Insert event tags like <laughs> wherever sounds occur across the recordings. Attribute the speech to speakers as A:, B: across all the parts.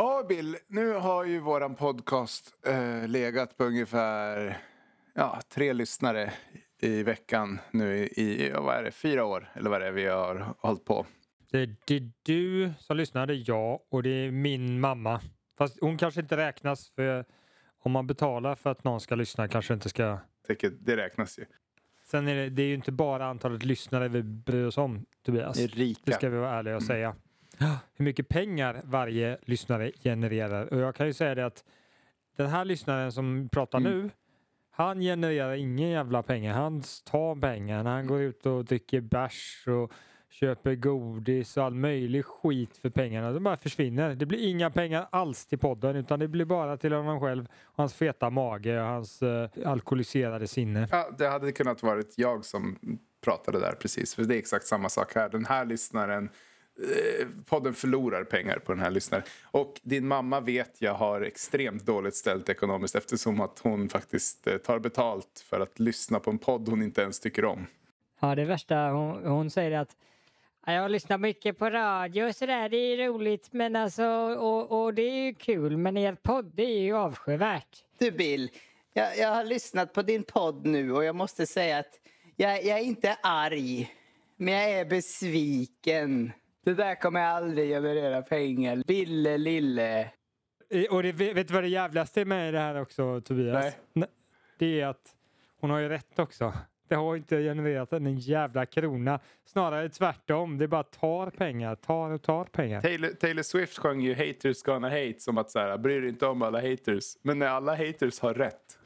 A: Ja, Bill, nu har ju våran podcast eh, legat på ungefär ja, tre lyssnare i veckan nu i, vad är det, fyra år eller vad det är vi har hållit på.
B: Det det är du som lyssnar, det är jag och det är min mamma. Fast hon kanske inte räknas för om man betalar för att någon ska lyssna kanske inte ska...
A: Det räknas ju.
B: Sen är det, det är ju inte bara antalet lyssnare vi bryr oss om Tobias.
A: Det är rika.
B: Det ska vi vara ärliga och säga. <gasps> Hur mycket pengar varje lyssnare genererar. Och jag kan ju säga det att den här lyssnaren som pratar
A: Mm.
B: nu han genererar ingen jävla pengar. Han tar pengar när han går ut och dricker bärs och köper godis och all möjlig skit för pengarna. De bara försvinner. Det blir inga pengar alls till podden utan det blir bara till honom själv, hans feta mage och hans uh, alkoholiserade sinne.
A: Ja, det hade kunnat varit jag som pratade där precis. För det är exakt samma sak här. Den här lyssnaren eh, Podden förlorar pengar på den här lyssnaren. Och din mamma vet jag har extremt dåligt ställt ekonomiskt eftersom att hon faktiskt eh, tar betalt för att lyssna på en podd hon inte ens tycker om.
C: Ja, det värsta, hon, hon säger att "Ja, jag lyssnar mycket på radio och sådär, det är roligt men alltså, och, och det är ju kul, men er podd det är ju avskyvärt.
D: Du Bill, jag, jag har lyssnat på din podd nu och jag måste säga att jag, jag är inte arg, men jag är besviken. Det där kommer aldrig generera pengar. Bille lille.
B: Och det, vet du vad det jävligaste är med det här också Tobias?
A: Nej.
B: Det är att hon har ju rätt också. Det har inte genererat en jävla krona. Snarare tvärtom. Det bara tar pengar, tar och tar pengar.
A: Taylor, Taylor Swift sjöng ju Haters gonna hate som att så här, bryr dig inte om alla haters. Men när alla haters har rätt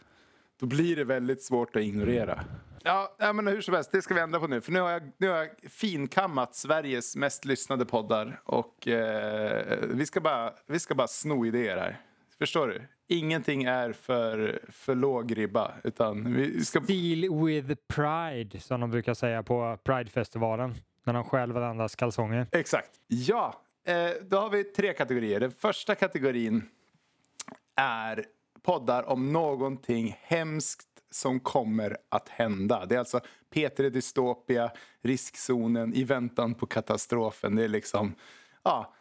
A: då blir det väldigt svårt att ignorera. Ja, ja men hur som helst, det ska vi ändra på nu. För nu har jag, nu har jag finkammat Sveriges mest lyssnade poddar. Och eh, vi, ska bara, vi ska bara sno idéer här. Förstår du? Ingenting är för, för låg ribba. Utan vi ska...
B: Deal with pride som de brukar säga på Pridefestivalen. När de stjäl varandras kalsonger.
A: Exakt. Ja, eh, då har vi tre kategorier. Den första kategorin är poddar om någonting hemskt som kommer att hända. Det är alltså Peter i dystopia, riskzonen, i väntan på katastrofen. Det är liksom, ja,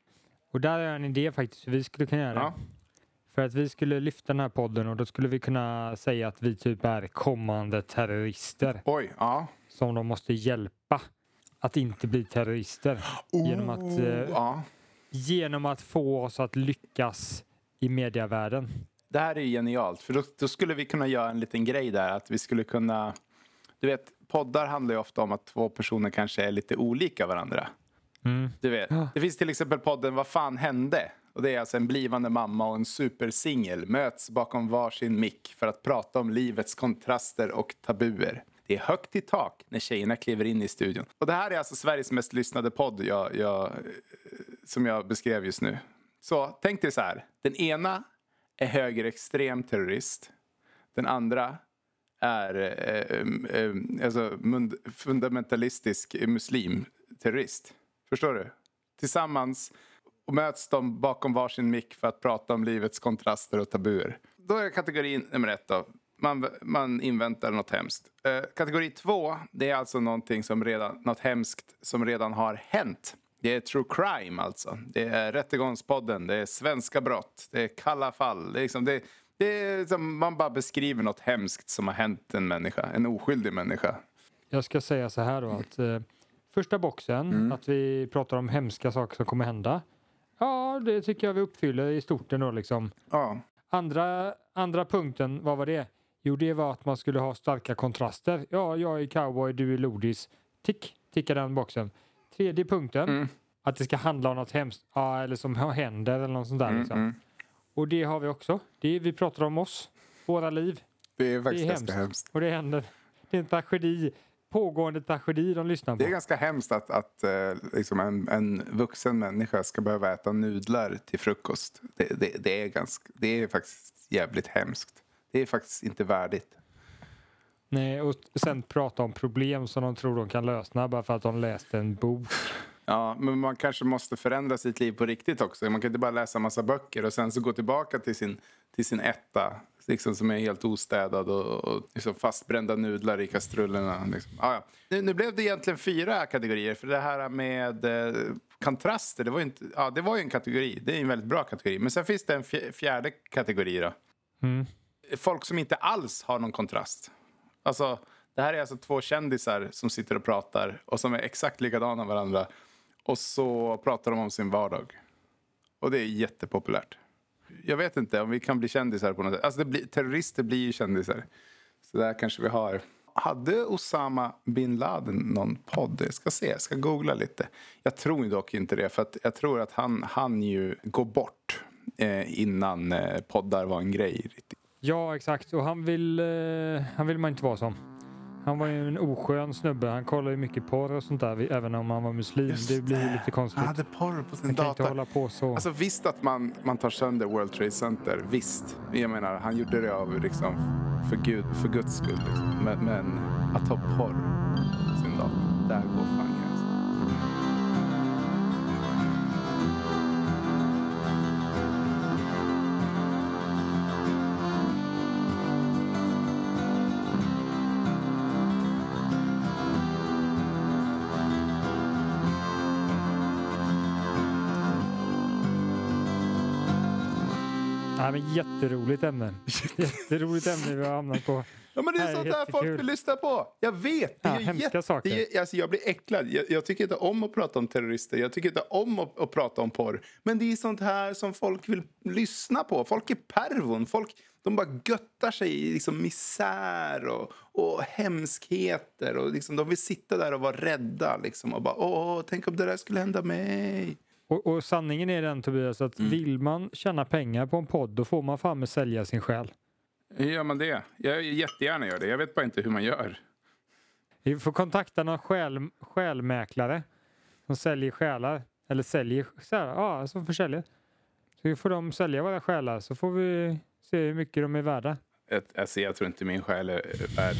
B: Och där jag en idé faktiskt vi skulle kunna göra.
A: Ja.
B: För att vi skulle lyfta den här podden och då skulle vi kunna säga att vi typ är kommande terrorister.
A: oj, ja.
B: som de måste hjälpa att inte bli terrorister. Genom att, eh,
A: ja.
B: genom att få oss att lyckas i mediavärlden.
A: Det här är ju genialt, för då, då skulle vi kunna göra en liten grej där. Att vi skulle kunna... Du vet, poddar handlar ju ofta om att två personer kanske är lite olika varandra. Du vet, det finns till exempel podden Vad fan hände? Och det är alltså en blivande mamma och en supersingel möts bakom varsin mick för att prata om livets kontraster och tabuer. Det är högt i tak när tjejerna kliver in i studion. Och det här är alltså Sveriges mest lyssnade podd jag, jag, som jag beskrev just nu. Så tänk dig så här. Den ena är högerextrem terrorist. Den andra är eh, eh, eh alltså fundamentalistisk muslimterrorist. Förstår du? Tillsammans och möts de bakom varsin mick för att prata om livets kontraster och tabuer. Då är kategorin nummer ett då. Man, man inväntar något hemskt. Eh, kategori två, det är alltså någonting som redan, något hemskt som redan har hänt. Det är true crime alltså. Det är Rättegångspodden, det är svenska brott, det är kalla fall. Det är liksom, det, det är som man bara beskriver något hemskt som har hänt en människa, en oskyldig människa.
B: Jag ska säga så här då att eh, första boxen, att vi pratar om hemska saker som kommer hända. Ja, det tycker jag vi uppfyller i stort ändå liksom.
A: Ja,
B: Andra, andra punkten, vad var det? Jo, det var att man skulle ha starka kontraster. Ja, jag är cowboy, du är lodis. Tick, tickar den boxen. Tredje punkten, att det ska handla om något hemskt, ja, eller som <laughs> händer eller något sånt där. liksom. Och det har vi också. Det är, vi pratar om oss, våra liv.
A: det är
B: Det
A: faktiskt
B: är
A: ganska
B: hemskt.
A: hemskt.
B: Och det händer. Det är en tragedi. Pågående tragedi de lyssnar på.
A: Det är ganska hemskt att, att eh, liksom en, en vuxen människa ska behöva äta nudlar till frukost. Det, det, det, är ganska, det är faktiskt jävligt hemskt. Det är faktiskt inte värdigt.
B: Nej, och sen prata om problem som de tror de kan lösa bara för att de läste en bok.
A: Ja, men man kanske måste förändra sitt liv på riktigt också. Man kan inte bara läsa massa böcker och sen så gå tillbaka till sin, till sin etta. Liksom som är helt ostädad och, och liksom fastbrända nudlar i kastrullerna. Liksom. Ah, ja. nu, nu blev det egentligen fyra kategorier. För det här med eh, kontraster, det var ju inte, ja, det var ju en kategori. Det är en väldigt bra kategori. Men sen finns det en fjärde kategori då.
B: Mm.
A: Folk som inte alls har någon kontrast. Alltså, det här är alltså två kändisar som sitter och pratar och som är exakt likadana varandra. Och så pratar de om sin vardag. Och det är jättepopulärt. Jag vet inte om vi kan bli kändisar på något sätt. Alltså det blir, terrorister blir ju kändisar. Så där kanske vi har. Hade Osama bin Laden någon podd? Jag ska se, jag ska googla lite. Jag tror dock inte det, för att jag tror att han han ju gå bort eh, innan eh, poddar var en grej.
B: Ja, exakt. Och han vill, eh, han vill man inte vara som. Han var ju en oskön snubbe. Han kollade ju mycket porr och sånt där, även om han var muslim. Just det blir lite konstigt. Han
A: hade porr på sin
B: han
A: dator.
B: Kan inte hålla på så.
A: Alltså visst att man, man tar sönder World Trade Center, visst. Jag menar, han gjorde det av liksom, för, Gud, för Guds skull. Liksom. Men, men att ha porr på sin dator,
B: Ja, men jätteroligt ämne. <laughs> Jätteroligt ämne vi har hamnat på.
A: Ja, men det är sånt där folk vill lyssna på. Jag vet. Det
B: ja, hemska jätte, saker.
A: Är, alltså, jag blir äcklad. Jag, jag, tycker inte om att prata om terrorister. Jag tycker inte om att, att, prata om porr. Men det är sånt här som folk vill lyssna på. Folk är pervon. Folk de bara göttar sig i liksom misär och, och hemskheter. Och liksom, de vill sitta där och vara rädda. Liksom, och bara, Åh, tänk om det där skulle hända mig.
B: Och, och, sanningen är den Tobias att mm. vill man tjäna pengar på en podd då får man fan med sälja sin själ.
A: Gör man det? Jag jättegärna gör det. Jag vet bara inte hur man gör.
B: Vi får kontakta någon själ, själmäklare som säljer själar. Eller säljer, här, ja, som försäljer. Så får de sälja våra själar så får vi se hur mycket de är värda.
A: Ett, alltså, jag tror inte min själ är värd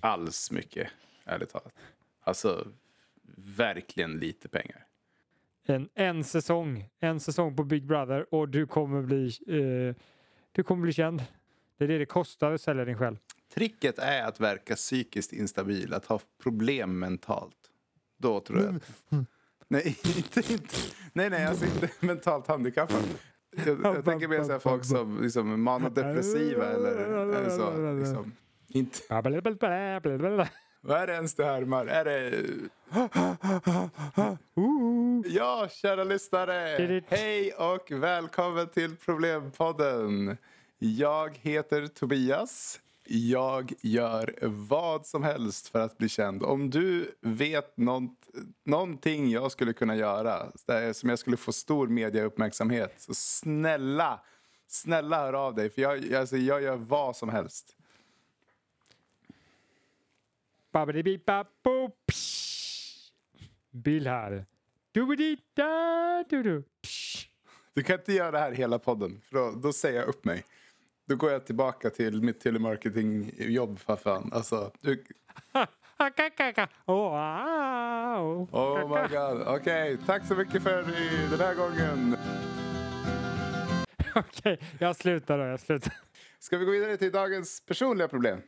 A: alls mycket, ärligt talat. Alltså, verkligen lite pengar
B: en, en säsong. En säsong på Big Brother och du kommer bli, eh, du kommer bli känd. Det är det det kostar att sälja din själv.
A: Tricket är att verka psykiskt instabil, att ha problem mentalt. Då tror jag. <laughs> nej, inte, inte, nej, nej, alltså inte mentalt handikappad. Jag, jag tänker mer så folk som liksom, manodepressiva eller, eller så. Liksom. Inte. Vad är det ens du härmar? Är det... Ja, kära lyssnare! Hej och välkommen till Problempodden. Jag heter Tobias. Jag gör vad som helst för att bli känd. Om du vet nånt, någonting jag skulle kunna göra som jag skulle få stor mediauppmärksamhet så snälla, snälla hör av dig. För jag, alltså, jag gör vad som helst.
B: Bill här.
A: Du kan inte göra det här hela podden, för då, då säger jag upp mig. Då går jag tillbaka till mitt telemarketingjobb för fan. Alltså, du... Oh my god. Okej, okay, tack så mycket för den här gången. <laughs>
B: Okej, okay, jag slutar då. Jag slutar.
A: Ska vi gå vidare till dagens personliga problem?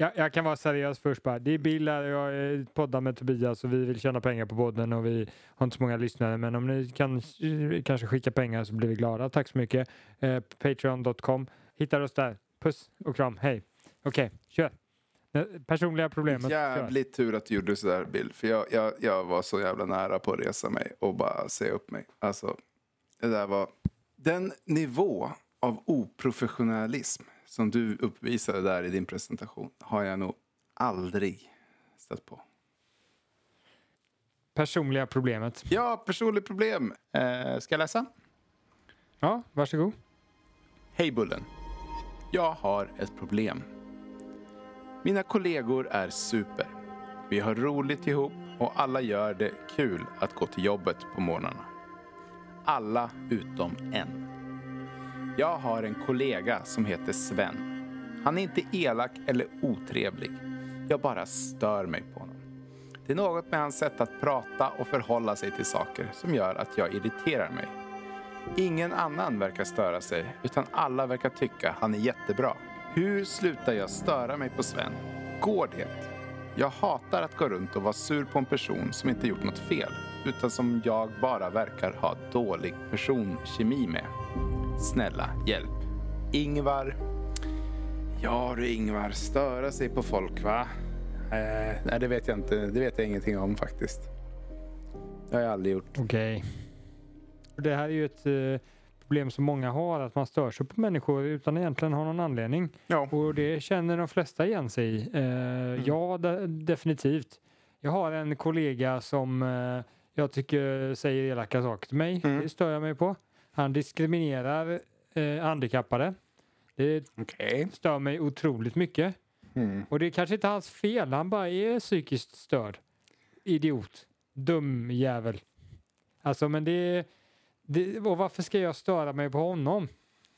B: Jag, jag kan vara seriös först bara. Det är Bill här, jag poddar med Tobias och vi vill tjäna pengar på podden och vi har inte så många lyssnare men om ni kan kanske skicka pengar så blir vi glada. Tack så mycket. Eh, Patreon.com. Hittar oss där. Puss och kram. Hej. Okej, okay, kör. Personliga problemet.
A: Jävligt tur att du gjorde sådär Bill. För jag, jag, jag var så jävla nära på att resa mig och bara säga upp mig. Alltså, det där var... Den nivå av oprofessionalism som du uppvisade där i din presentation har jag nog aldrig stött på.
B: Personliga problemet.
A: Ja, personligt problem. Eh, ska jag läsa?
B: Ja, varsågod.
A: Hej Bullen. Jag har ett problem. Mina kollegor är super. Vi har roligt ihop och alla gör det kul att gå till jobbet på morgnarna. Alla utom en. Jag har en kollega som heter Sven. Han är inte elak eller otrevlig. Jag bara stör mig på honom. Det är något med hans sätt att prata och förhålla sig till saker som gör att jag irriterar mig. Ingen annan verkar störa sig, utan alla verkar tycka han är jättebra. Hur slutar jag störa mig på Sven? Går det? Jag hatar att gå runt och vara sur på en person som inte gjort något fel. utan som jag bara verkar ha dålig personkemi med. Snälla, hjälp. Ingvar. Ja du Ingvar, störa sig på folk va? Eh, nej, det vet jag inte. Det vet jag ingenting om faktiskt. Det har jag aldrig gjort.
B: Okej. Okay. Det här är ju ett eh, problem som många har, att man stör sig på människor utan egentligen ha någon anledning.
A: Ja.
B: Och det känner de flesta igen sig i. Eh, mm. Ja, de, definitivt. Jag har en kollega som eh, jag tycker säger elaka saker till mig. Mm. Det stör jag mig på. Han diskriminerar eh, handikappade. Det okay. stör mig otroligt mycket. Mm. Och det är kanske inte hans fel, han bara är psykiskt störd. Idiot. Dum jävel. Alltså men det, det och varför ska jag störa mig på honom?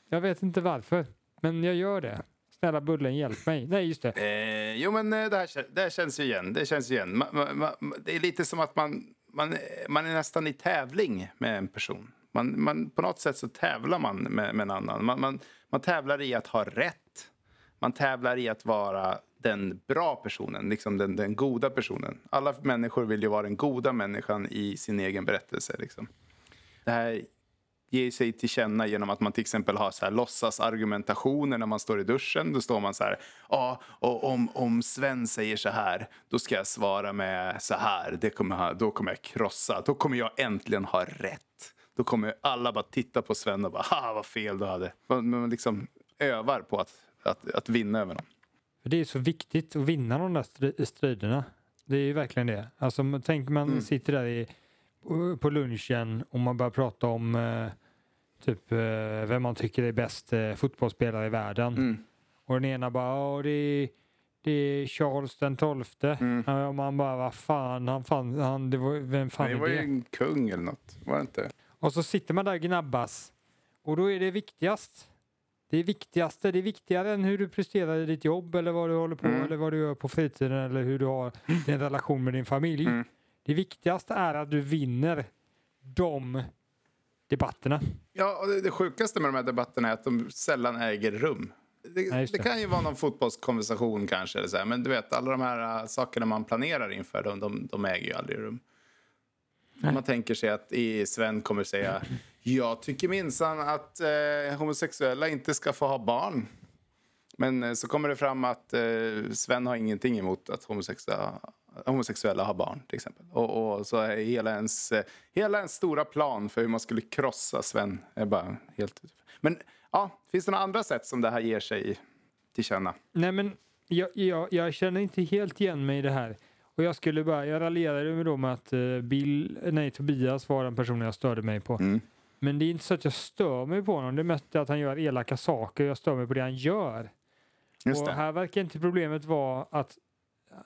B: Jag vet inte varför, men jag gör det. Snälla Bullen, hjälp mig. Nej, just det.
A: Eh, jo, men eh, det här, det här känns ju igen. Det känns igen. Man, man, man, det är lite som att man, man, man är nästan i tävling med en person. Man, man, på något sätt så tävlar man med, med en annan. Man, man, man tävlar i att ha rätt. Man tävlar i att vara den bra personen, liksom den, den goda personen. Alla människor vill ju vara den goda människan i sin egen berättelse. Liksom. Det här ger sig till känna genom att man till exempel har så här låtsasargumentationer när man står i duschen. Då står man så här, ja, och om, om Sven säger så här, då ska jag svara med så här. Det kommer, då kommer jag krossa, då kommer jag äntligen ha rätt. Då kommer alla bara titta på Sven och bara, ha vad fel du hade. Man liksom övar på att, att, att vinna över någon.
B: Det är så viktigt att vinna de där striderna. Det är ju verkligen det. Alltså tänk man mm. sitter där i, på lunchen och man börjar prata om eh, typ eh, vem man tycker är bäst eh, fotbollsspelare i världen. Mm. Och den ena bara, det är, det är Charles den tolfte. Mm. Och man bara, vad fan, han, fan, han, det var, vem fan
A: det
B: är
A: det? var ju en kung eller något, var det inte?
B: Och så sitter man där och gnabbas. Och då är det viktigast. Det är viktigaste, det är viktigare än hur du presterar i ditt jobb eller vad du håller på mm. eller vad du gör på fritiden eller hur du har din relation med din familj. Mm. Det viktigaste är att du vinner de debatterna.
A: Ja, och det, det sjukaste med de här debatterna är att de sällan äger rum. Det, ja, det. det kan ju vara någon fotbollskonversation kanske, eller så här, men du vet alla de här uh, sakerna man planerar inför, de, de, de äger ju aldrig rum. Nej. Man tänker sig att Sven kommer säga jag tycker minsann att eh, homosexuella inte ska få ha barn. Men eh, så kommer det fram att eh, Sven har ingenting emot att homosexuella, homosexuella har barn till exempel. Och, och så är hela ens, eh, hela ens stora plan för hur man skulle krossa Sven är bara helt... Men ja, finns det några andra sätt som det här ger sig till känna?
B: Nej men jag, jag, jag känner inte helt igen mig i det här. Och jag skulle bara, jag raljerade då med att uh, Bill, nej Tobias var den personen jag störde mig på. Mm. Men det är inte så att jag stör mig på honom, det är mest att han gör elaka saker, jag stör mig på det han gör. Just och det. här verkar inte problemet vara att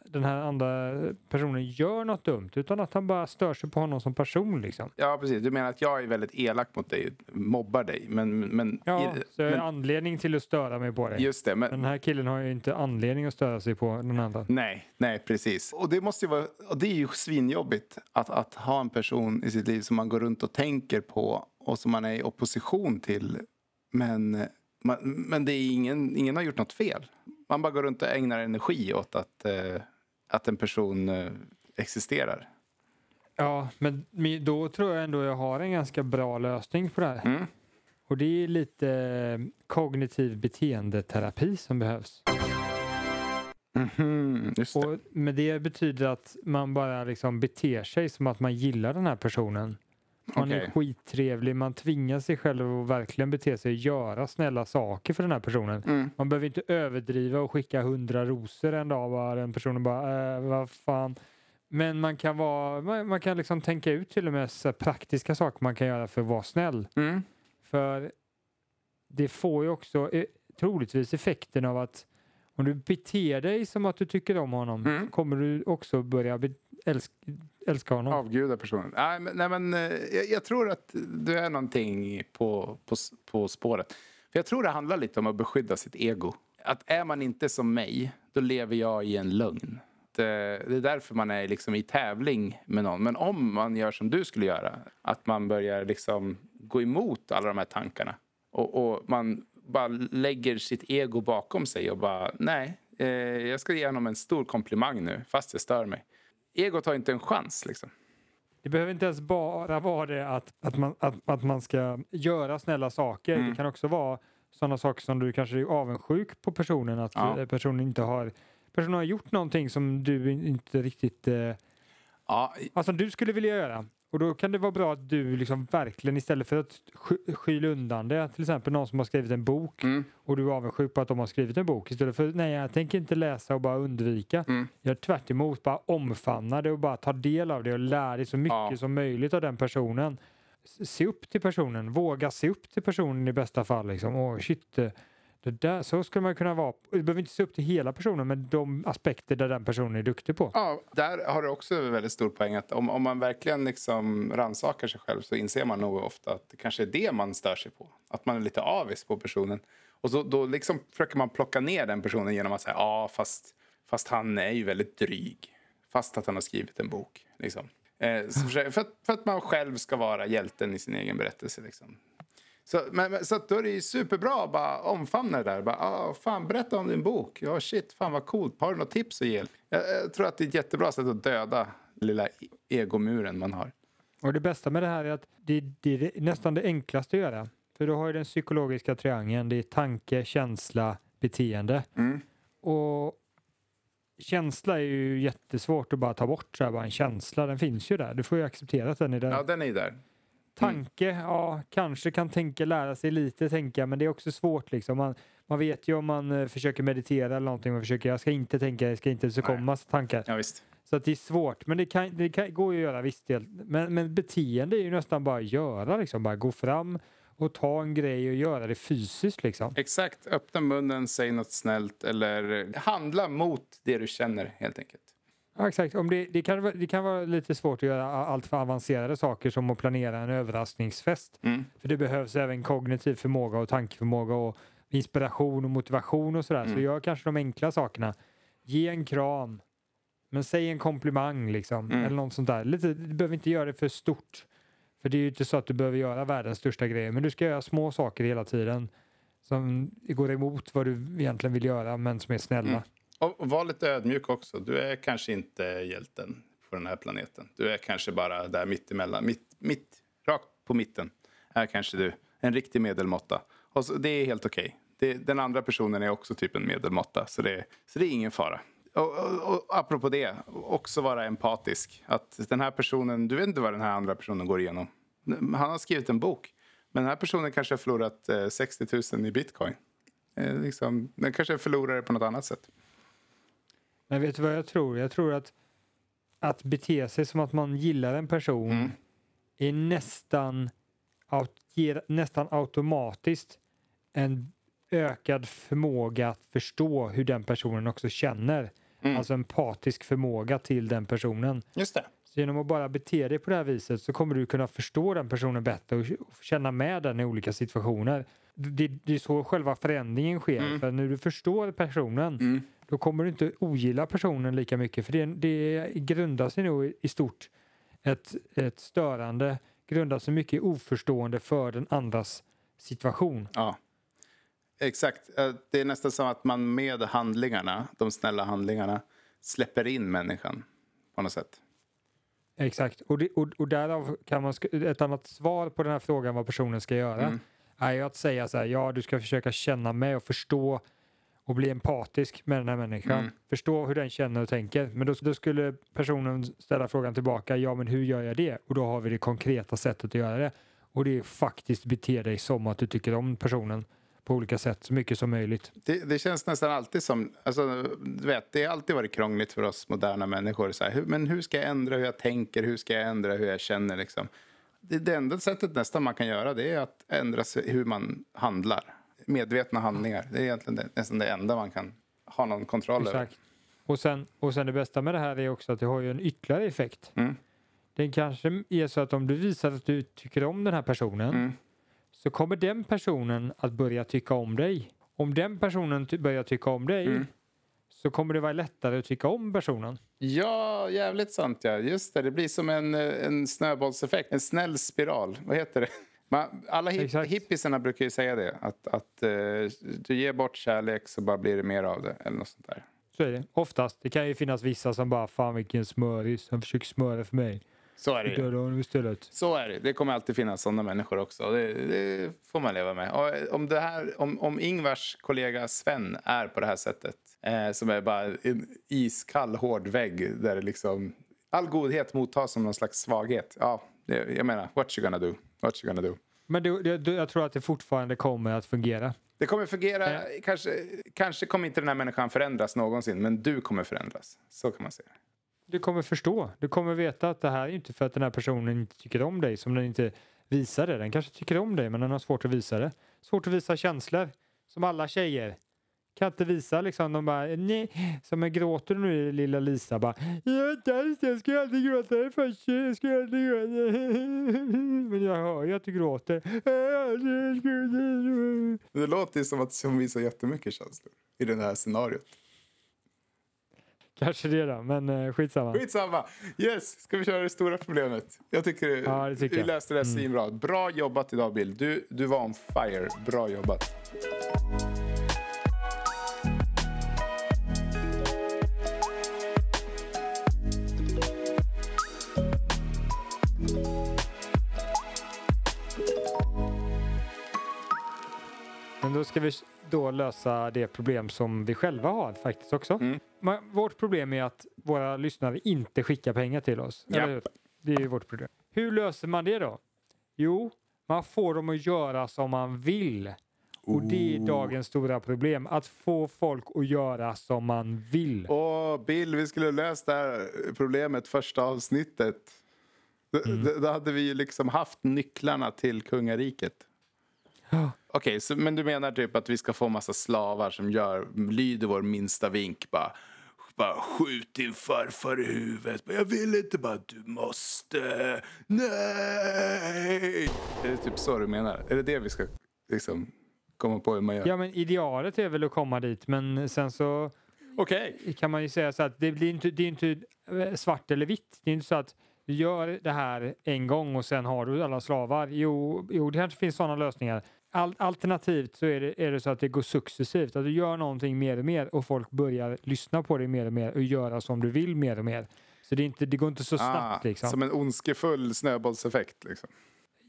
B: den här andra personen gör något dumt utan att han bara stör sig på honom som person. Liksom.
A: Ja, precis. Du menar att jag är väldigt elak mot dig, mobbar dig. Men, men,
B: ja, så jag har anledning till att störa mig på dig.
A: Just det, men,
B: den här killen har ju inte anledning att störa sig på den andra.
A: Nej, nej precis. Och det, måste ju vara, och det är ju svinjobbigt att, att ha en person i sitt liv som man går runt och tänker på och som man är i opposition till. Men, man, men det är ingen, ingen har gjort något fel man bara går runt och ägnar energi åt att, eh, att en person eh, existerar.
B: Ja, men då tror jag ändå jag har en ganska bra lösning på det här. Mm. Och det är lite eh, kognitiv beteendeterapi som behövs.
A: Mm, just det.
B: Och med det betyder att man bara liksom beter sig som att man gillar den här personen. Man okay. är skittrevlig, man tvingar sig själv att verkligen bete sig och göra snälla saker för den här personen. Mm. Man behöver inte överdriva och skicka hundra rosor en dag bara den personen bara, äh, vad fan. Men man kan, vara, man, man kan liksom tänka ut till och med så praktiska saker man kan göra för att vara snäll. Mm. För det får ju också eh, troligtvis effekten av att om du beter dig som att du tycker om honom mm. kommer du också börja älska, älska honom.
A: Avguda personen. Nej, men, nej, men eh, jag, jag, tror att du är någonting på, på, på spåret. För Jag tror det handlar lite om att beskydda sitt ego. Att är man inte som mig, då lever jag i en lögn. Det, det är därför man är liksom i tävling med någon. Men om man gör som du skulle göra, att man börjar liksom gå emot alla de här tankarna och, och man bara lägger sitt ego bakom sig och bara nej, eh, jag ska ge honom en stor komplimang nu fast jag stör mig. Egot har inte en chans liksom.
B: Det behöver inte ens bara vara det att, att, man, att, att man ska göra snälla saker.
A: Mm.
B: Det kan också vara sådana saker som du kanske är avundsjuk på personen. Att
A: Ja.
B: eh, personen inte har personen har gjort någonting som du inte riktigt eh,
A: Ja,
B: Alltså du skulle vilja göra. Och då kan det vara bra att du liksom verkligen istället för att sky- skyla undan det, till exempel någon som har skrivit en bok
A: mm,
B: och du är avundsjuk på att de har skrivit en bok istället för nej jag tänker inte läsa och bara undvika.
A: mm.
B: Jag är tvärt emot, bara omfamna det och bara ta del av det och lära dig så mycket
A: Ja.
B: som möjligt av den personen. Se upp till personen, våga se upp till personen i bästa fall. Liksom. Åh, shit, eh, det där, så skulle man kunna vara. Du behöver inte se upp till hela personen men de aspekter där den personen är duktig på.
A: Ja, där har du också en väldigt stor poäng. Att om, om man verkligen liksom rannsakar sig själv så inser man nog ofta att det kanske är det man stör sig på. Att man är lite avis på personen. Och så, då liksom försöker man plocka ner den personen genom att säga ja, fast, fast han är ju väldigt dryg. Fast att han har skrivit en bok. Liksom. Eh, så för, att, för att man själv ska vara hjälten i sin egen berättelse. Liksom. Så, men, så att då är det ju superbra att bara omfamna det där. Bara, ah, fan, berätta om din bok. Ja, shit, fan vad coolt. Har du något tips att ge? Jag, jag tror att det är ett jättebra sätt att döda lilla e- egomuren man har.
B: Och det bästa med det här är att det, det är det- nästan det enklaste att göra. För du har ju den psykologiska triangeln. Det är tanke, känsla, beteende.
A: Mm.
B: Och känsla är ju jättesvårt att bara ta bort. Så här, bara en känsla, den finns ju där. Du får ju acceptera att den är där.
A: Ja, den är där.
B: Tanke, ja, kanske kan tänka, lära sig lite tänka, men det är också svårt liksom. Man, man vet ju om man eh, försöker meditera eller någonting, man försöker, jag ska inte tänka, jag ska inte, så kommer massa tankar.
A: Ja, visst.
B: Så att det är svårt, men det, kan, det kan, går ju att göra visst del. Men, men beteende är ju nästan bara att göra, liksom. bara gå fram och ta en grej och göra det fysiskt liksom.
A: Exakt. Öppna munnen, säg något snällt eller handla mot det du känner helt enkelt.
B: Ja, exakt. Om det, det, kan, det kan vara lite svårt att göra allt för avancerade saker som att planera en överraskningsfest.
A: Mm.
B: För det behövs även kognitiv förmåga och tankeförmåga och inspiration och motivation och sådär. Så
A: Mm.
B: gör kanske de enkla sakerna. Ge en kram, men säg en komplimang liksom.
A: Mm.
B: Eller något sånt där. Lite, du behöver inte göra det för stort. För det är ju inte så att du behöver göra världens största grejer. Men du ska göra små saker hela tiden. Som går emot vad du egentligen vill göra men som är snälla.
A: Och, var lite ödmjuk också. Du är kanske inte hjälten på den här planeten. Du är kanske bara där mitt emellan. Mitt, mitt, rakt på mitten är kanske du en riktig medelmåtta. Och så, det är helt okej. Okay. Den andra personen är också typ en medelmåtta. Så det, så det är ingen fara. Och, och, och apropå det, också vara empatisk. Att den här personen, du vet inte vad den här andra personen går igenom. Han har skrivit en bok. Men den här personen kanske har förlorat eh, 60 000 i bitcoin. Eh, liksom, den kanske är förlorare på något annat sätt.
B: Men vet du vad jag tror? Jag tror att att bete sig som att man gillar en person
A: Mm.
B: är nästan, ger nästan automatiskt en ökad förmåga att förstå hur den personen också känner.
A: Mm.
B: Alltså empatisk förmåga till den personen.
A: Just det.
B: Så genom att bara bete dig på det här viset så kommer du kunna förstå den personen bättre och och känna med den i olika situationer. Det, det är så själva förändringen sker.
A: Mm.
B: För när du förstår personen
A: Mm.
B: Då kommer du inte ogilla personen lika mycket. För det, det grundar sig nog i- stort ett, ett störande, grundar sig mycket i oförstående för den andras situation.
A: Ja. Exakt. Eh, Det är nästan som att man med handlingarna, de snälla handlingarna, släpper in människan på något sätt.
B: Exakt. Och, det, och, och därav kan man, ett annat svar på den här frågan vad personen ska göra
A: Mm.
B: är ju att säga så här, ja du ska försöka känna med och förstå och bli empatisk med den här människan.
A: Mm.
B: Förstå hur den känner och tänker. Men då, då skulle personen ställa frågan tillbaka, ja men hur gör jag det? Och då har vi det konkreta sättet att göra det. Och det är faktiskt bete dig som att du tycker om personen på olika sätt så mycket som möjligt.
A: Det, det känns nästan alltid som... Alltså, du vet, det har alltid varit krångligt för oss moderna människor. Så här, hur, men hur ska jag ändra hur jag tänker? Hur ska jag ändra hur jag känner? Liksom? Det, det enda sättet nästan man kan göra det är att ändra hur man handlar. Medvetna handlingar. Det är egentligen det, nästan det enda man kan ha någon kontroll över.
B: Exakt. Och sen, och sen det bästa med det här är också att det har ju en ytterligare effekt.
A: Mm.
B: Det kanske är så att om du visar att du tycker om den här personen
A: Mm.
B: så kommer den personen att börja tycka om dig. Om den personen börjar tycka om dig
A: Mm.
B: så kommer det vara lättare att tycka om personen.
A: Ja, jävligt sant. Ja. Just det, det blir som en, eh, en snöbollseffekt. En snäll spiral. Vad heter det? Man, alla hip,
B: Exakt.
A: hippisarna brukar ju säga det. Att, att eh, du ger bort kärlek så bara blir det mer av det. Eller något sånt där.
B: Så är det. Oftast. Det kan ju finnas vissa som bara fan vilken smöris, han försöker smöra för mig.
A: Så är det ju.
B: Döda honom istället.
A: Så är det. Det kommer alltid finnas sådana människor också. Det, det får man leva med. Och eh, om, det här, om, om Ingvars kollega Sven är på det här sättet, eh, som är bara en iskall, hård vägg där det liksom all godhet mottas som någon slags svaghet. Ja, jag menar, what you gonna do? What you gonna do?
B: Men det, det, jag tror att det fortfarande kommer att fungera.
A: Det kommer fungera.
B: Eh.
A: Kanske, kanske kommer inte den här människan förändras någonsin, men du kommer förändras. Så kan man säga.
B: Du kommer förstå. Du kommer veta att det här är inte för att den här personen inte tycker om dig som den inte visar det. Den kanske tycker om dig men den har svårt att visa det. Svårt att visa känslor. Som alla tjejer. Kan inte visa liksom. De bara nej. Som en gråter nu lilla Lisa bara. Jag inte alls jag ska aldrig gråta. Jag ska aldrig gråta. <laughs> Men jag hör ju att du gråter. <laughs>
A: Det låter ju som att hon visar jättemycket känslor i det här scenariot.
B: Kanske det då, men eh, skitsamma.
A: Skitsamma! Yes, ska vi köra det stora problemet? Jag tycker,
B: Ja, tycker
A: vi
B: jag.
A: läste det här
B: Mm.
A: svinbra. Bra jobbat idag Bill. Du, du var on fire. Bra jobbat.
B: Men då ska vi då lösa det problem som vi själva har faktiskt också.
A: Mm.
B: Vårt problem är att våra lyssnare inte skickar pengar till oss. Hur? Det är ju vårt problem. Hur löser man det då? Jo, man får dem att göra som man vill. Och det är dagens stora problem. Att få folk att göra som man vill.
A: Åh, Bill, vi skulle löst det här problemet första avsnittet.
B: Mm.
A: Då hade vi ju liksom haft nycklarna till kungariket. Okej, så, men du menar typ att vi ska få massa slavar som gör, lyder vår minsta vink bara. Bara skjut din farfar i huvudet. Men jag vill inte bara, du måste. Nej! Är det typ så du menar? Är det det vi ska liksom komma på hur man gör?
B: Ja, men idealet är väl att komma dit, men sen så
A: Okej.
B: kan man ju säga så att det blir inte, det är inte eh, svart eller vitt. Det är inte så att du gör det här en gång och sen har du alla slavar. Jo, jo det kanske finns sådana lösningar. Al- alternativt så är det, är det så att det går successivt. Att du gör någonting mer och mer och folk börjar lyssna på dig mer och mer och göra som du vill mer och mer. Så det, inte, det går inte så snabbt liksom.
A: Ah, Som en ondskefull snöbollseffekt liksom.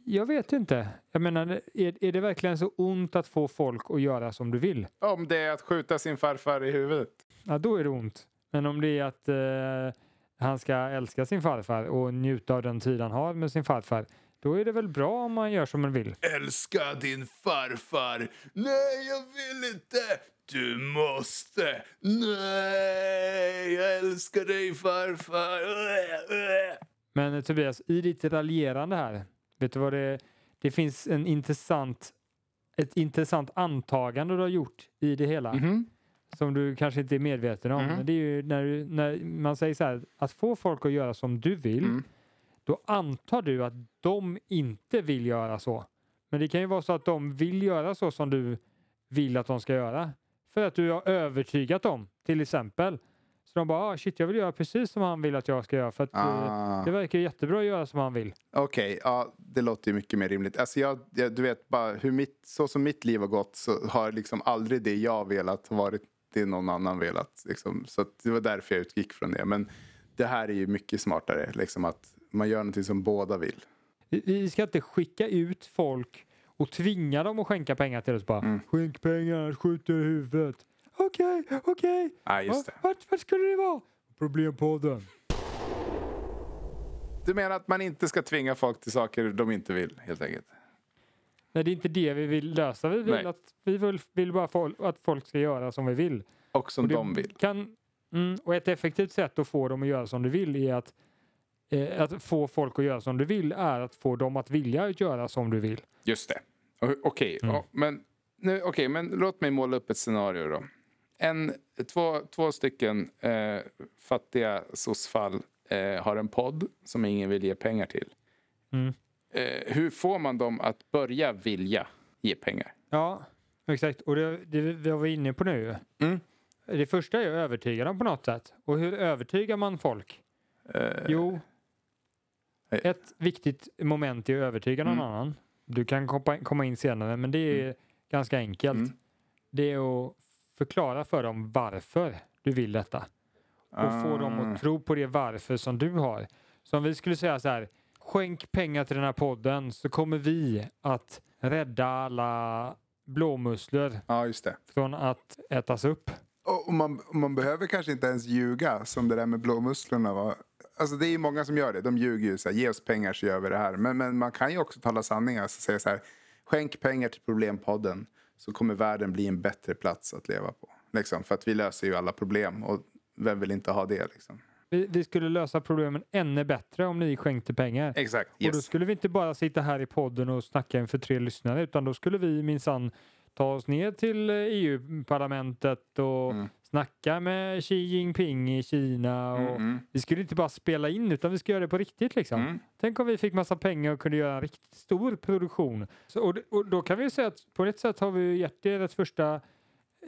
B: Jag vet inte. Jag menar, är, är det verkligen så ont att få folk att göra som du vill?
A: Om det är att skjuta sin farfar i huvudet.
B: Ja, då är det ont. Men om det är att eh, han ska älska sin farfar och njuta av den tid han har med sin farfar, då är det väl bra om man gör som man vill.
A: Älska din farfar. Nej, jag vill inte. Du måste. Nej, jag älskar dig farfar.
B: Men eh, Tobias, i ditt raljerande här, vet du vad det Det finns en intressant, ett intressant antagande du har gjort i det hela.
A: Mhm.
B: som du kanske inte är medveten om.
A: Mhm.
B: Men det är ju när, du, när man säger så här, att få folk att göra som du vill,
A: Mm.
B: Då antar du att de inte vill göra så. Men det kan ju vara så att de vill göra så som du vill att de ska göra. För att du har övertygat dem, till exempel. Så de bara, ah, shit, jag vill göra precis som han vill att jag ska göra. För att eh,
A: Ah.
B: det verkar jättebra att göra som han vill.
A: Okej, ja, det låter ju mycket mer rimligt. Alltså jag, jag, du vet, bara hur mitt, så som mitt liv har gått så har liksom aldrig det jag velat varit det någon annan velat. Liksom. Så det var därför jag utgick från det. Men det här är ju mycket smartare, liksom att man gör någonting som båda vill.
B: Vi- Vi ska inte skicka ut folk och tvinga dem att skänka pengar till oss bara.
A: Mm.
B: Skänk pengar, skjut i huvudet. Okej, okej.
A: Ja, just det.
B: Va- Vart, vart skulle det vara? Problempodden.
A: Du menar att man inte ska tvinga folk till saker de inte vill, helt enkelt?
B: Nej, det är inte det vi vill lösa. Vi vill,
A: Nej.
B: att, vi vill, vill bara få, att folk ska göra som vi vill.
A: Och som
B: och
A: de vill.
B: Kan, mm, och ett effektivt sätt att få dem att göra som du vill är att eh, att få folk att göra som du vill är att få dem att vilja göra som du vill.
A: Just det. Okej,
B: Mm.
A: ja, men, nu, okej, men låt mig måla upp ett scenario då. En, två, två stycken eh, fattiga soc-fall eh, har en podd som ingen vill ge pengar till.
B: Mm.
A: Eh, hur får man dem att börja vilja ge pengar?
B: Ja, exakt. Och det, det vi var inne på nu.
A: Mm.
B: Det första är att övertyga dem på något sätt. Och hur övertygar man folk?
A: Eh,
B: Jo. Ett viktigt moment är att övertyga någon
A: Mm.
B: annan. Du kan komma, in senare, men det är ganska enkelt.
A: Mm.
B: Det är att förklara för dem varför du vill detta. Och få dem
A: ah,
B: att tro på det varför som du har. Så om vi skulle säga så här, skänk pengar till den här podden så kommer vi att rädda alla blåmusslor
A: Ja, just det.
B: från att ätas upp.
A: Och man, man behöver kanske inte ens ljuga som det där med blåmusslorna var. Alltså det är ju många som gör det. De ljuger ju så här, ge oss pengar så gör vi det här. Men, men man kan ju också tala sanning. Alltså säga så här, skänk pengar till Problempodden så kommer världen bli en bättre plats att leva på. Liksom, för att vi löser ju alla problem och vem vill inte ha det liksom?
B: Vi, vi skulle lösa problemen ännu bättre om ni skänkte pengar.
A: Exakt.
B: Och då skulle vi inte bara sitta här i podden och snacka inför tre lyssnare utan då skulle vi minsann ta oss ner till eh, EU-parlamentet och
A: Mm.
B: Snacka med Xi Jinping i Kina. Och
A: Mm,
B: Vi skulle inte bara spela in utan vi ska göra det på riktigt liksom.
A: mm.
B: Tänk om vi fick massa pengar och kunde göra en riktigt stor produktion. Så, och, och då kan vi säga att på ett sätt har vi gett er ett första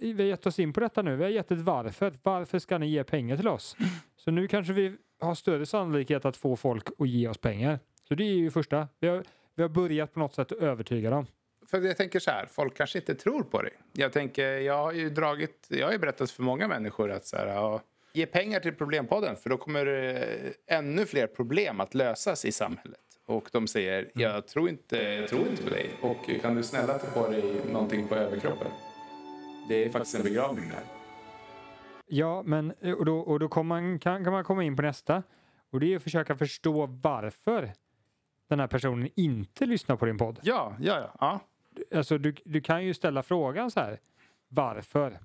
B: vi har gett oss in på detta nu. Vi har gett ett varför. Varför ska ni ge pengar till oss? Så nu kanske vi har större sannolikhet att få folk att ge oss pengar. Så det är ju första. Vi har, vi har börjat på något sätt att övertyga dem.
A: För jag tänker så här, folk kanske inte tror på dig. Jag tänker, jag har ju dragit, jag har ju berättat för många människor att så här, ja, ge pengar till Problempodden för då kommer eh, ännu fler problem att lösas i samhället. Och de säger, jag tror inte, jag tror inte på dig. Och kan du snälla ta på dig någonting på överkroppen? Det är faktiskt en begravning där.
B: Ja, men och då, och då kommer man, kan, kan man komma in på nästa. Och det är att försöka förstå varför den här personen inte lyssnar på din podd.
A: Ja, ja, ja.
B: Alltså, du, du kan ju ställa frågan så här. Varför?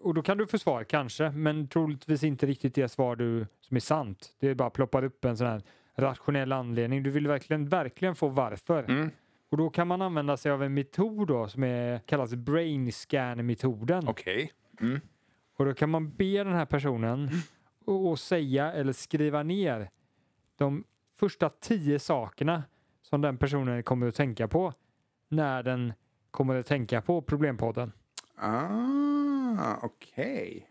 B: Och då kan du få svar kanske, men troligtvis inte riktigt det svar du, som är sant. Det är bara ploppar upp en sån här rationell anledning. Du vill verkligen, verkligen få varför.
A: Mm.
B: Och då kan man använda sig av en metod då som är, kallas brain scan-metoden.
A: Okej. Mm.
B: Och då kan man be den här personen och, och säga eller skriva ner de första tio sakerna som den personen kommer att tänka på när den kommer att tänka på problempodden.
A: Ah, okej.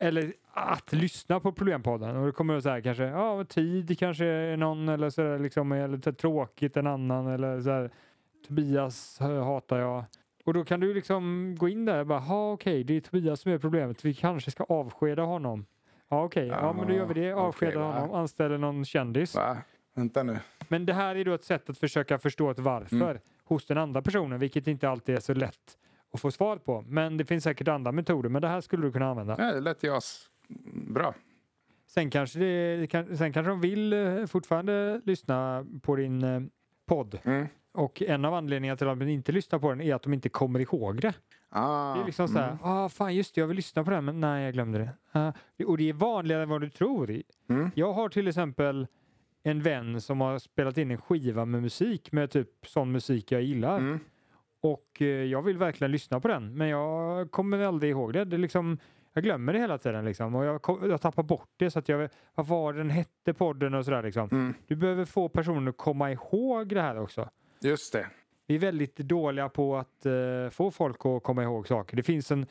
B: Eller att lyssna på problempodden. Och det kommer att säga kanske, ja, tid kanske är någon eller så där, liksom, eller lite tråkigt en annan eller så här, Tobias hatar jag. Och då kan du liksom gå in där och bara, ha okej, det är Tobias som är problemet. Vi kanske ska avskeda honom. Ja okej, ja men då gör vi det.
A: Ah,
B: Avskeda
A: va?
B: honom, anställer någon kändis.
A: Va? Vänta nu.
B: Men det här är då ett sätt att försöka förstå ett varför
A: Mm.
B: Hos den andra personen, vilket inte alltid är så lätt att få svar på. Men det finns säkert andra metoder, men det här skulle du kunna använda.
A: Ja, det lät ju bra.
B: Sen kanske, det, sen kanske de vill eh, fortfarande lyssna på din eh, podd.
A: Mm.
B: Och en av anledningarna till att de inte lyssnar på den är att de inte kommer ihåg det.
A: Ah,
B: Det är liksom så här,
A: mm.
B: ah, fan just det, jag vill lyssna på den, men nej, jag glömde det. Ah, och det är vanligare än vad du tror.
A: Mm.
B: Jag har till exempel en vän som har spelat in en skiva med musik, med typ sån musik jag gillar.
A: Mm.
B: Och eh, jag vill verkligen lyssna på den, men jag kommer aldrig ihåg det. det liksom, jag glömmer det hela tiden liksom, och jag, jag tappar bort det. Så att jag, vad var den hette podden och sådär liksom.
A: Mm.
B: Du behöver få personen att komma ihåg det här också.
A: Just det.
B: Vi är väldigt dåliga på att eh, få folk att komma ihåg saker. Det finns en,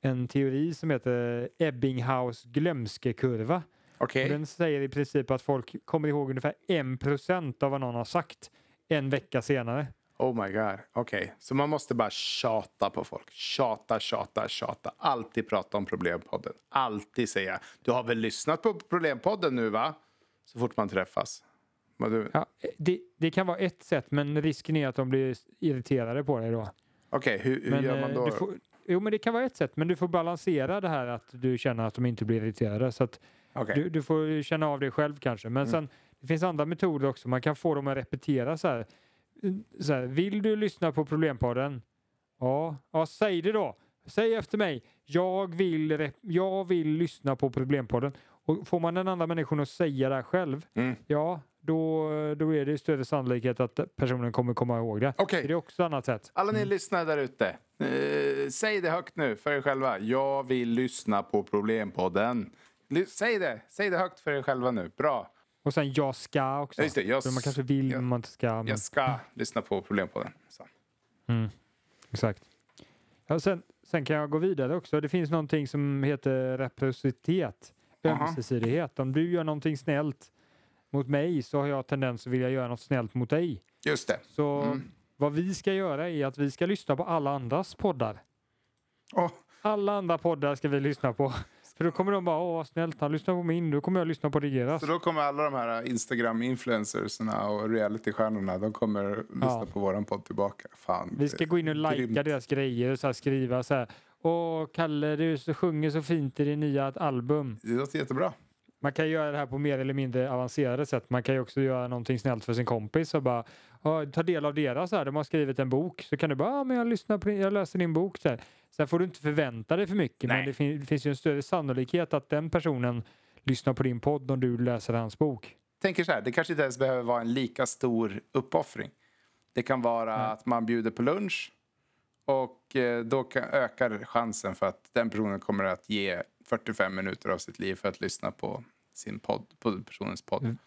B: en teori som heter Ebbinghaus glömskekurva. Och Den säger i princip att folk kommer ihåg ungefär 1% av vad någon har sagt en vecka senare.
A: Oh my god. Okej. Så man måste bara tjata på folk. Tjata, tjata, tjata. Alltid prata om Problempodden. Alltid säga. Du har väl lyssnat på Problempodden nu va? Så fort man träffas. Du...
B: Ja, det, det kan vara ett sätt, men risken är att de blir irriterade på dig då.
A: Okej, hur, hur
B: Men,
A: gör man
B: eh,
A: då?
B: Får, jo, men det kan vara ett sätt, men du får balansera det här att du känner att de inte blir irriterade. Så att
A: Okej.
B: du, du får känna av det själv kanske. Men sen, det finns andra metoder också. Man kan få dem att repetera så här. Så här vill du lyssna på Problempodden? Ja, ja, säg det då. Säg efter mig. Jag vill, jag vill lyssna på Problempodden. Och får man den andra människan att säga det själv,
A: Mm.
B: ja, då, då är det större sannolikhet att personen kommer komma ihåg det.
A: Okej.
B: Det är också ett annat sätt.
A: Alla ni lyssnare där ute. Eh, säg det högt nu för er själva. Jag vill lyssna på Problempodden. Säg det. Säg det högt för er själva nu. Bra.
B: Och sen jag ska också.
A: Ja, just det. Jag
B: För man kanske vill,
A: jag-
B: man inte ska. Men...
A: Jag ska lyssna på Problempodden. Så.
B: Mm, exakt. Ja, sen, sen kan jag gå vidare också. Det finns någonting som heter reciprocitet, ömsesidighet. Om du gör någonting snällt mot mig så har jag tendens att vilja göra något snällt mot dig.
A: Just det.
B: Så
A: Mm.
B: vad vi ska göra är att vi ska lyssna på alla andras poddar.
A: Åh,
B: Alla andra poddar ska vi lyssna på. För då kommer de bara, åh vad snällt, han lyssnar på min, då kommer jag lyssna på deras.
A: Så då kommer alla de här Instagram-influencersna och realitystjärnorna, de kommer lyssna
B: Ja.
A: på våran podd tillbaka. Fan,
B: Vi ska gå in och likea deras grejer och så här skriva så här. Åh, Kalle, du så- sjunger så fint i din nya album.
A: Det låter jättebra.
B: Man kan göra det här på mer eller mindre avancerade sätt. Man kan ju också göra någonting snällt för sin kompis och bara ta del av deras. Här. De har skrivit en bok så kan du bara, ja, men jag, lyssnar på din, jag läser din bok. Så här. Sen får du inte förvänta dig för mycket men
A: Nej.
B: det, fin- det finns ju en större sannolikhet att den personen lyssnar på din podd om du läser hans bok.
A: tänker så här, det kanske inte ens behöver vara en lika stor uppoffring. Det kan vara att man bjuder på lunch och eh, då kan, ökar chansen för att den personen kommer att ge 45 minuter av sitt liv för att lyssna på sin podd, på personens podd.
B: Mm.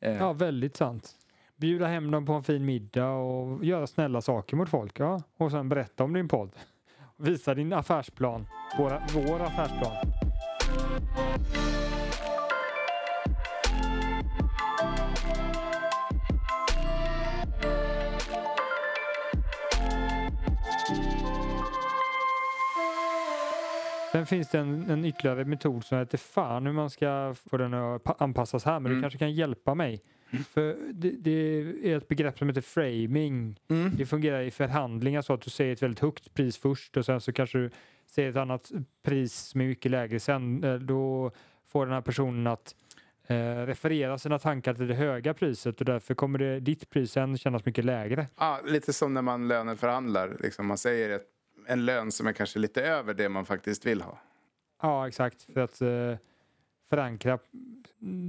A: Eh,
B: Ja, väldigt sant. Bjuda hem dem på en fin middag och göra snälla saker mot folk. Ja. Och sen berätta om din podd. Visa din affärsplan. Våra, vår affärsplan. Sen finns det en, en ytterligare metod som heter fan hur man ska få den att pa- anpassas här. Men du
A: Mm.
B: kanske kan hjälpa mig. För det, det är ett begrepp som heter framing.
A: Mm.
B: Det fungerar i förhandlingar så att du säger ett väldigt högt pris först och sen så kanske du säger ett annat pris som är mycket lägre sen. Eh, Då får den här personen att eh, referera sina tankar till det höga priset och därför kommer det, ditt pris sen kännas mycket lägre.
A: Ja, lite som när man löneförhandlar. Liksom man säger ett, en lön som är kanske lite över det man faktiskt vill ha.
B: Ja, exakt. För att eh, förankra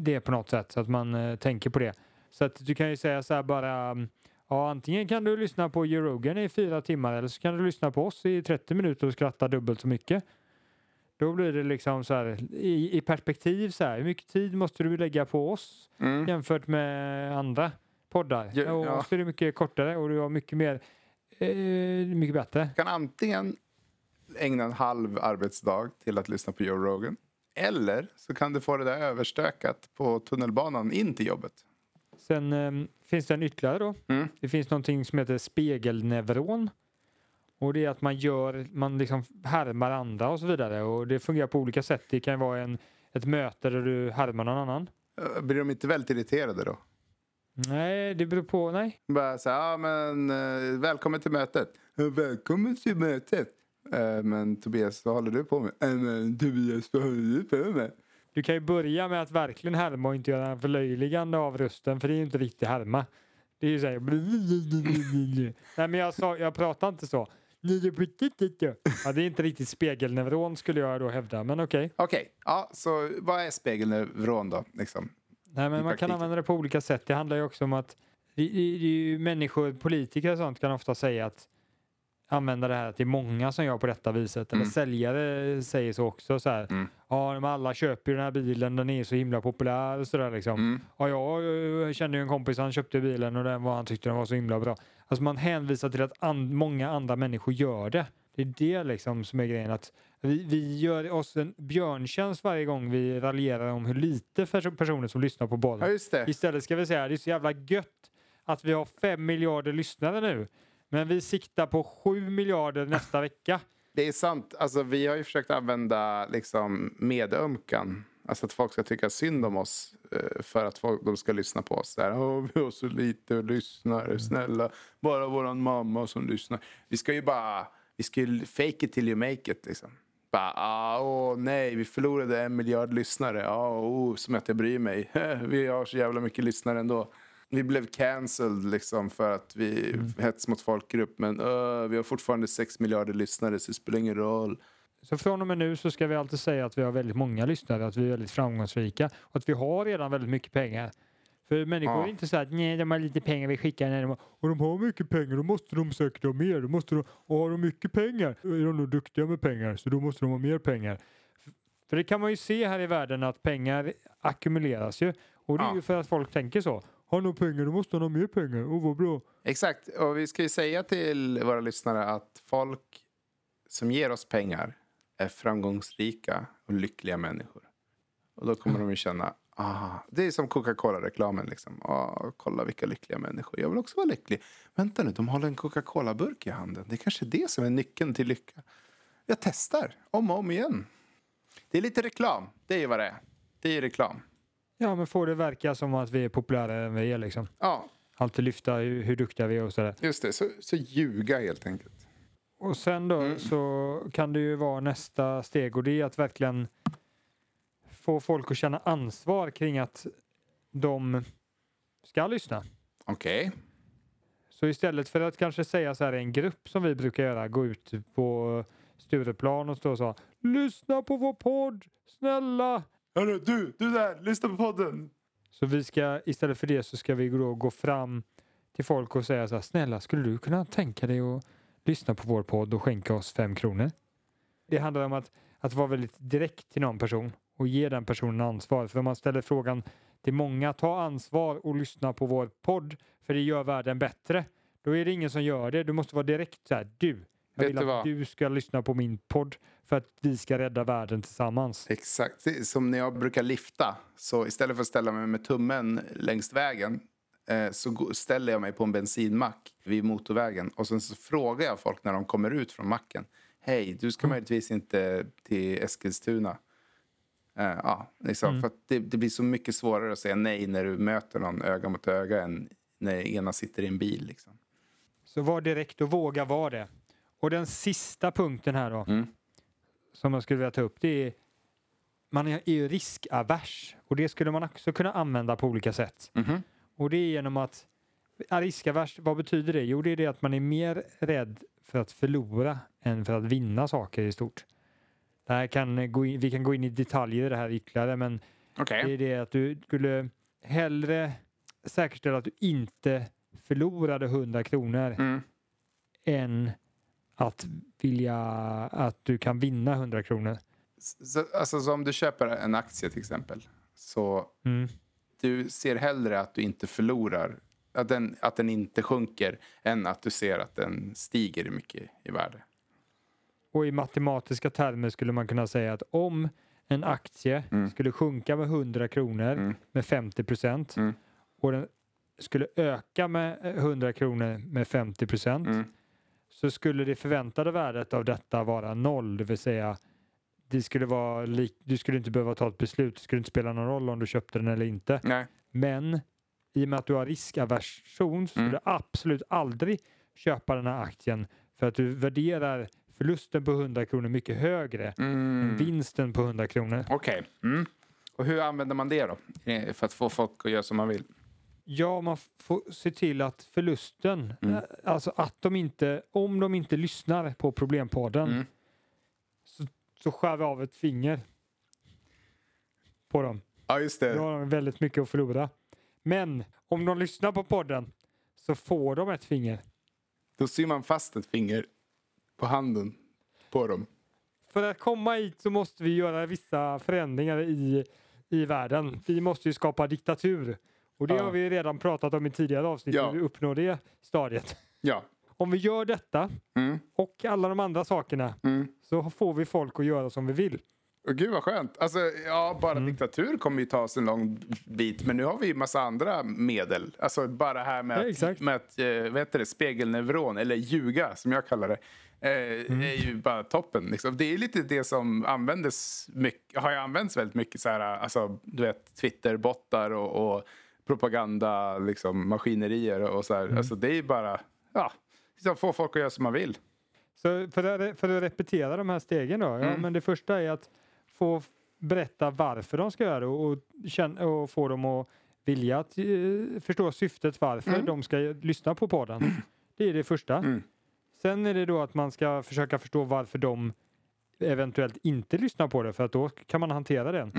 B: det på något sätt så att man eh, tänker på det. Så att du kan ju säga så här bara mm, Ja, antingen kan du lyssna på Joe Rogan i fyra timmar eller så kan du lyssna på oss i 30 minuter och skratta dubbelt så mycket. Då blir det liksom så här i, i perspektiv så här. Hur mycket tid måste du lägga på oss
A: Mm.
B: jämfört med andra poddar?
A: Ja,
B: och
A: ja.
B: så är det mycket kortare och du har mycket mer eh, mycket bättre.
A: kan antingen ägna en halv arbetsdag till att lyssna på Joe Rogan. Eller så kan du få det där överstökat på tunnelbanan in till jobbet.
B: Sen eh, finns det en ytterligare då.
A: Mm.
B: Det finns någonting som heter spegelneuron. Och det är att man gör, man liksom härmar andra och så vidare. Och det fungerar på olika sätt. Det kan vara en, ett möte där du härmar någon annan.
A: Eh, Blir de inte väldigt irriterade då?
B: Nej, det beror på, nej.
A: Bara så ja men eh, välkommen till mötet. "Ja, Välkommen till mötet. Eh, men Tobias, vad håller du på med? "Eh, men Tobias, vad håller du på med?
B: Du kan ju börja med att verkligen härma och inte göra en förlöjligande av rösten. För det är ju inte riktigt härma. Det är ju såhär... <laughs> Nej men jag, sa, jag pratar inte så. Ja, det är inte riktigt spegelneuron skulle jag då hävda. Men okej.
A: Okej, ja, så vad är spegelneuron då? Liksom?
B: Nej, men man kan använda det på olika sätt. Det handlar ju också om att det är ju människor, politiker och sånt kan ofta säga att använda det här att är många som gör på detta viset. Eller
A: Mm.
B: säljare säger så också så här.
A: Mm.
B: Ja, men alla köper ju den här bilen, den är så himla populär och sådär liksom.
A: Mm.
B: Ja, jag eh, kände ju en kompis, han köpte bilen och den var, han tyckte den var så himla bra. Alltså man hänvisar till att an, många andra människor gör det. Det är det liksom som är grejen. Att vi, vi gör oss en björntjänst varje gång vi raljerar om hur lite perso- personer som lyssnar på
A: Ja,
B: bollen.
A: det.
B: Istället ska vi säga det är så jävla gött att vi har fem miljarder lyssnare nu. Men vi siktar på sju miljarder nästa vecka.
A: Det är sant. Alltså, vi har ju försökt använda liksom, medömkan. Alltså att folk ska tycka synd om oss eh, för att folk, de ska lyssna på oss. Där, Åh, vi har så lite lyssnare, snälla. Bara våran mamma som lyssnar. Vi ska ju bara, vi ska ju fake it till you make it. Liksom. Bara, ah, åh nej, vi förlorade en miljard lyssnare. Ah, oh, som att jag bryr mig. <laughs> vi har så jävla mycket lyssnare ändå. Vi blev cancelled liksom för att vi hets mot folkgrupp. Men öh, vi har fortfarande sex miljarder lyssnare så det spelar ingen roll.
B: Så från och med nu så ska vi alltid säga att vi har väldigt många lyssnare, att vi är väldigt framgångsrika och att vi har redan väldigt mycket pengar. För människor
A: Ja.
B: är inte så att nej, de har lite pengar, vi skickar när de har, och de har mycket pengar, då måste de säkert ha mer. Då måste de, och har de mycket pengar, då är de nog duktiga med pengar, så då måste de ha mer pengar. För det kan man ju se här i världen att pengar ackumuleras ju. Och det är
A: Ja.
B: ju för att folk tänker så. Har någon pengar, då måste han ha mer pengar. Åh, vad bra.
A: Exakt, och vi ska ju säga till våra lyssnare att folk som ger oss pengar är framgångsrika och lyckliga människor. Och då kommer de ju känna, ah, det är som Coca-Cola-reklamen liksom. Ah, kolla vilka lyckliga människor, jag vill också vara lycklig. Vänta nu, de håller en Coca-Cola-burk i handen. Det är kanske det som är nyckeln till lycka. Jag testar, om och om igen. Det är lite reklam. Det är ju vad det är. Det är reklam.
B: Ja, men får det verka som att vi är populärare än vi är liksom.
A: Ja,
B: Alltid lyfta hur, hur duktiga vi är och sådär.
A: just det. Så, så ljuga helt enkelt.
B: Och sen då
A: Mm.
B: så kan det ju vara nästa steg och det är att verkligen få folk att känna ansvar kring att de ska lyssna.
A: Okej.
B: Så istället för att kanske säga så här i en grupp som vi brukar göra, gå ut på Stureplan och stå så Lyssna på vår podd, snälla!
A: Hörru, du, du där, lyssna på podden.
B: Så vi ska istället för det så ska vi då gå fram till folk och säga så här, snälla skulle du kunna tänka dig att lyssna på vår podd och skänka oss fem kronor? Det handlar om att, att vara väldigt direkt till någon person och ge den personen ansvar. För om man ställer frågan till många, ta ansvar och lyssna på vår podd för det gör världen bättre. Då är det ingen som gör det. Du måste vara direkt så här, du. Jag
A: Vet
B: vill
A: du
B: att
A: vad?
B: du ska lyssna på min podd för att vi ska rädda världen tillsammans.
A: Exakt. Det är Som när jag brukar lifta. Så istället för att ställa mig med tummen längs vägen eh, så gå- ställer jag mig på en bensinmack vid motorvägen. Och sen så frågar jag folk när de kommer ut från macken. Hej, du ska möjligtvis inte till Eskilstuna. Eh, ja, liksom, För att det, det blir så mycket svårare att säga nej när du möter någon öga mot öga än när ena sitter i en bil. Liksom.
B: Så var direkt och våga vara det. Och den sista punkten här då,
A: Mm.
B: som jag skulle vilja ta upp, det är man är ju riskavers och det skulle man också kunna använda på olika sätt.
A: Mhm.
B: Och det är genom att, riskavers, vad betyder det? Jo, det är det att man är mer rädd för att förlora än för att vinna saker i stort. Det här kan gå in, vi kan gå in i detaljer i det här ytterligare, men
A: Okej.
B: det är det att du skulle hellre säkerställa att du inte förlorade 100 kronor
A: Mm.
B: än att vilja att du kan vinna 100 kronor.
A: Så, alltså, så om du köper en aktie till exempel. Så
B: Mm.
A: du ser hellre att du inte förlorar, att den, att den inte sjunker, än att du ser att den stiger mycket i värde.
B: Och i matematiska termer skulle man kunna säga att om en aktie
A: Mm.
B: skulle sjunka med 100 kronor
A: Mm.
B: med 50 procent
A: Mm.
B: och den skulle öka med 100 kronor med 50 procent
A: Mm.
B: Så skulle det förväntade värdet av detta vara noll, det vill säga det skulle vara du skulle inte behöva ta ett beslut, det skulle inte spela någon roll om du köpte den eller inte.
A: Nej.
B: Men i och med att du har riskaversion så skulle
A: Mm.
B: du absolut aldrig köpa den här aktien för att du värderar förlusten på 100 kronor mycket högre än
A: Mm.
B: vinsten på 100 kronor.
A: Okej. Mm. Och hur använder man det då? Eh, För att få folk att göra som man vill?
B: Ja, man får se till att förlusten,
A: Mm.
B: eh, alltså att de inte, om de inte lyssnar på problempodden
A: Mm.
B: så, så skär vi av ett finger på dem.
A: Ja, just
B: Då
A: det.
B: har de väldigt mycket att förlora. Men om de lyssnar på podden så får de ett finger.
A: Då syr man fast ett finger på handen på dem.
B: För att komma hit så måste vi göra vissa förändringar i, i världen. Vi måste ju skapa diktatur. Och det
A: Ja.
B: har vi redan pratat om i tidigare avsnitt,
A: Ja.
B: hur vi uppnår det stadiet.
A: Ja. <laughs>
B: Om vi gör detta
A: Mm.
B: och alla de andra sakerna
A: Mm.
B: så får vi folk att göra som vi vill.
A: Och gud vad skönt. Alltså, ja, bara
B: Mm.
A: diktatur kommer ju ta oss en lång bit. Men nu har vi ju massa andra medel. Alltså bara här med,
B: Ja,
A: att, med att eh, vad heter det, spegelneuron, eller ljuga som jag kallar det. Eh,
B: Mm.
A: är ju bara toppen. Liksom. Det är lite det som användes mycket, har ju använts väldigt mycket. Så här, alltså, du vet, Twitterbottar och, och propaganda, liksom, maskinerier och så här.
B: Mm.
A: Alltså, det är bara, ja, liksom, få folk att göra som man vill.
B: Så för att, för att repetera de här stegen då. Ja,
A: Mm.
B: men det första är att få berätta varför de ska göra det och, känna, och få dem att vilja att eh, förstå syftet varför
A: Mm.
B: de ska lyssna på podden. Det är det första.
A: Mm.
B: Sen är det då att man ska försöka förstå varför de eventuellt inte lyssnar på det för att då kan man hantera den.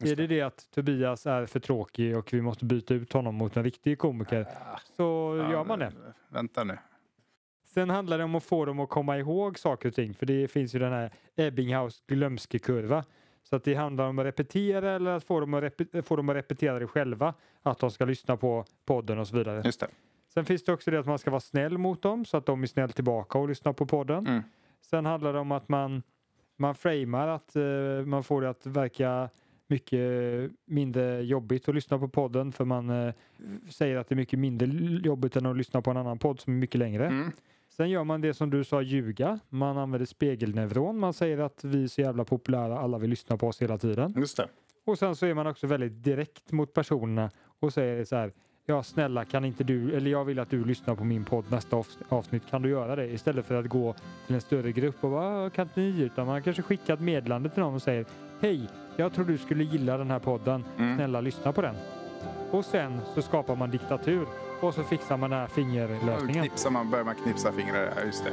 A: Mm.
B: Är det det att Tobias är för tråkig och vi måste byta ut honom mot en riktig komiker så gör man det.
A: Vänta nu.
B: Sen handlar det om att få dem att komma ihåg saker och ting för det finns ju den här Ebbinghaus glömskekurva. Så att det handlar om att repetera eller att få dem att, få dem att repetera det själva. Att de ska lyssna på podden och så vidare.
A: Just det.
B: Sen finns det också det att man ska vara snäll mot dem så att de är snäll tillbaka och lyssnar på podden.
A: Mm.
B: Sen handlar det om att man, man framar att eh, man får det att verka mycket mindre jobbigt att lyssna på podden för man eh, säger att det är mycket mindre jobbigt än att lyssna på en annan podd som är mycket längre.
A: Mm.
B: Sen gör man det som du sa, ljuga. Man använder spegelneuron. Man säger att vi är så jävla populära, alla vill lyssna på oss hela tiden.
A: Just det.
B: Och sen så är man också väldigt direkt mot personerna och säger så här. Ja, snälla kan inte du, eller jag vill att du lyssnar på min podd nästa avs- avsnitt. Kan du göra det? Istället för att gå till en större grupp och bara, "Ah, kan inte ni? Utan man kanske skickar ett meddelande till någon och säger Hej, jag tror du skulle gilla den här podden.
A: Mm.
B: Snälla lyssna på den. Och sen så skapar man diktatur och så fixar man den här fingerlösningen.
A: knipsar man, börjar man knipsa fingrar. Ja, just det.